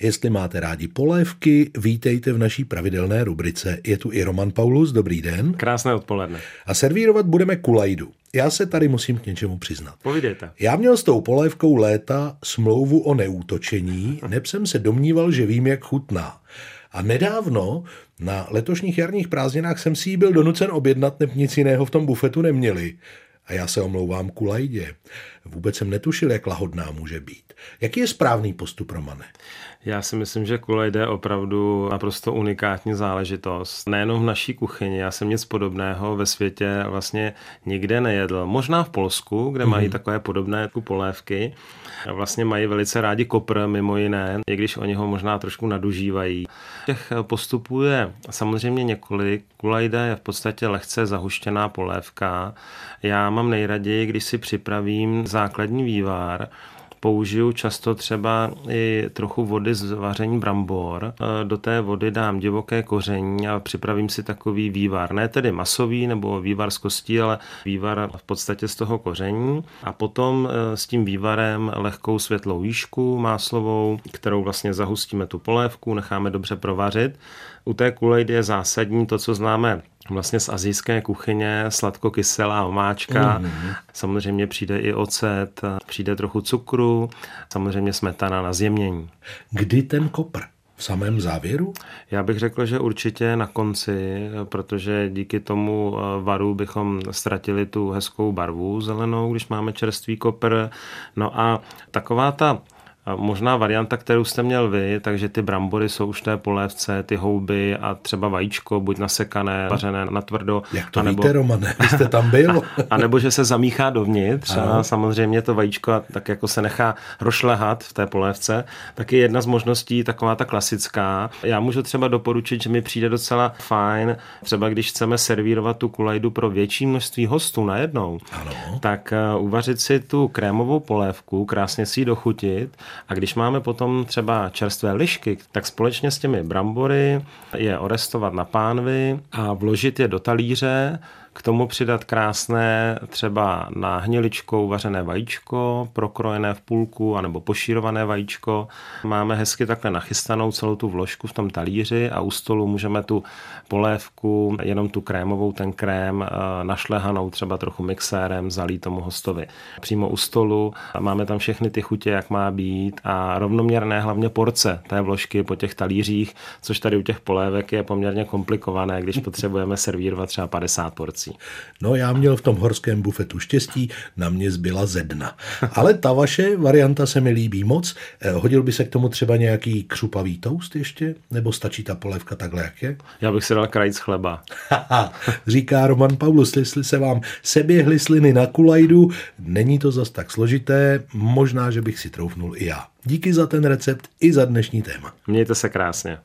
Jestli máte rádi polévky, vítejte v naší pravidelné rubrice. Je tu i Roman Paulus, dobrý den. Krásné odpoledne. A servírovat budeme kulajdu. Já se tady musím k něčemu přiznat. Povídejte. Já měl s tou polévkou léta smlouvu o neútočení, neb jsem se domníval, že vím, jak chutná. A nedávno na letošních jarních prázdninách jsem si ji byl donucen objednat, neb nic jiného v tom bufetu neměli. A já se omlouvám kulajdě. Vůbec jsem netušil, jak lahodná může být. Jaký je správný postup, Romane? Já si myslím, že kulejde je opravdu naprosto unikátní záležitost. Nejenom v naší kuchyni, já jsem nic podobného ve světě vlastně nikde nejedl. Možná v Polsku, kde mm-hmm. mají mhm. takové podobné polévky. Vlastně mají velice rádi kopr, mimo jiné, i když oni ho možná trošku nadužívají. Těch postupů je samozřejmě několik. Kulajda je v podstatě lehce zahuštěná polévka. Já mám nejraději, když si připravím základní vývar, použiju často třeba i trochu vody z vaření brambor. E, do té vody dám divoké koření a připravím si takový vývar. Ne tedy masový nebo vývar z kostí, ale vývar v podstatě z toho koření. A potom e, s tím vývarem lehkou světlou výšku máslovou, kterou vlastně zahustíme tu polévku, necháme dobře provařit. U té kulejdy je zásadní to, co známe vlastně z azijské kuchyně, sladko-kyselá omáčka. Mm-hmm. Samozřejmě přijde i ocet, přijde trochu cukru, samozřejmě smetana na zjemnění. Kdy ten kopr? v samém závěru? Já bych řekl, že určitě na konci, protože díky tomu eh, varu bychom ztratili tu hezkou barvu zelenou, když máme čerstvý kopr. No a taková ta Možná varianta, kterou jste měl vy, takže ty brambory jsou už té polévce, ty houby a třeba vajíčko, buď nasekané, vařené na tvrdo. Jak to anebo, víte, Romane? Vy jste tam byl? a, a nebo že se zamíchá dovnitř ano. a samozřejmě to vajíčko tak jako se nechá rošlehat v té polévce, tak je jedna z možností taková ta klasická. Já můžu třeba doporučit, že mi přijde docela fajn, třeba když chceme servírovat tu kulajdu pro větší množství hostů najednou, ano. tak eh, uvařit si tu krémovou polévku, krásně si ji dochutit a když máme potom třeba čerstvé lišky, tak společně s těmi brambory je orestovat na pánvy a vložit je do talíře, k tomu přidat krásné třeba na hniličkou vařené vajíčko, prokrojené v půlku, anebo pošírované vajíčko. Máme hezky takhle nachystanou celou tu vložku v tom talíři a u stolu můžeme tu polévku, jenom tu krémovou, ten krém eh, našlehanou třeba trochu mixérem, zalít tomu hostovi. Přímo u stolu máme tam všechny ty chutě, jak má být a rovnoměrné hlavně porce té vložky po těch talířích, což tady u těch polévek je poměrně komplikované, když potřebujeme servírovat třeba 50 porcí věcí. No já měl v tom horském bufetu štěstí, na mě zbyla zedna. Ale ta vaše varianta se mi líbí moc. Eh, hodil by se k tomu třeba nějaký křupavý toast ještě? Nebo stačí ta polévka takhle, jak je? Já bych si dal krajíc chleba. Říká Roman Paulus, jestli se vám seběhly sliny na kulajdu, není to zas tak složité, možná, že bych si troufnul i já. Díky za ten recept i za dnešní téma. Mějte se krásně.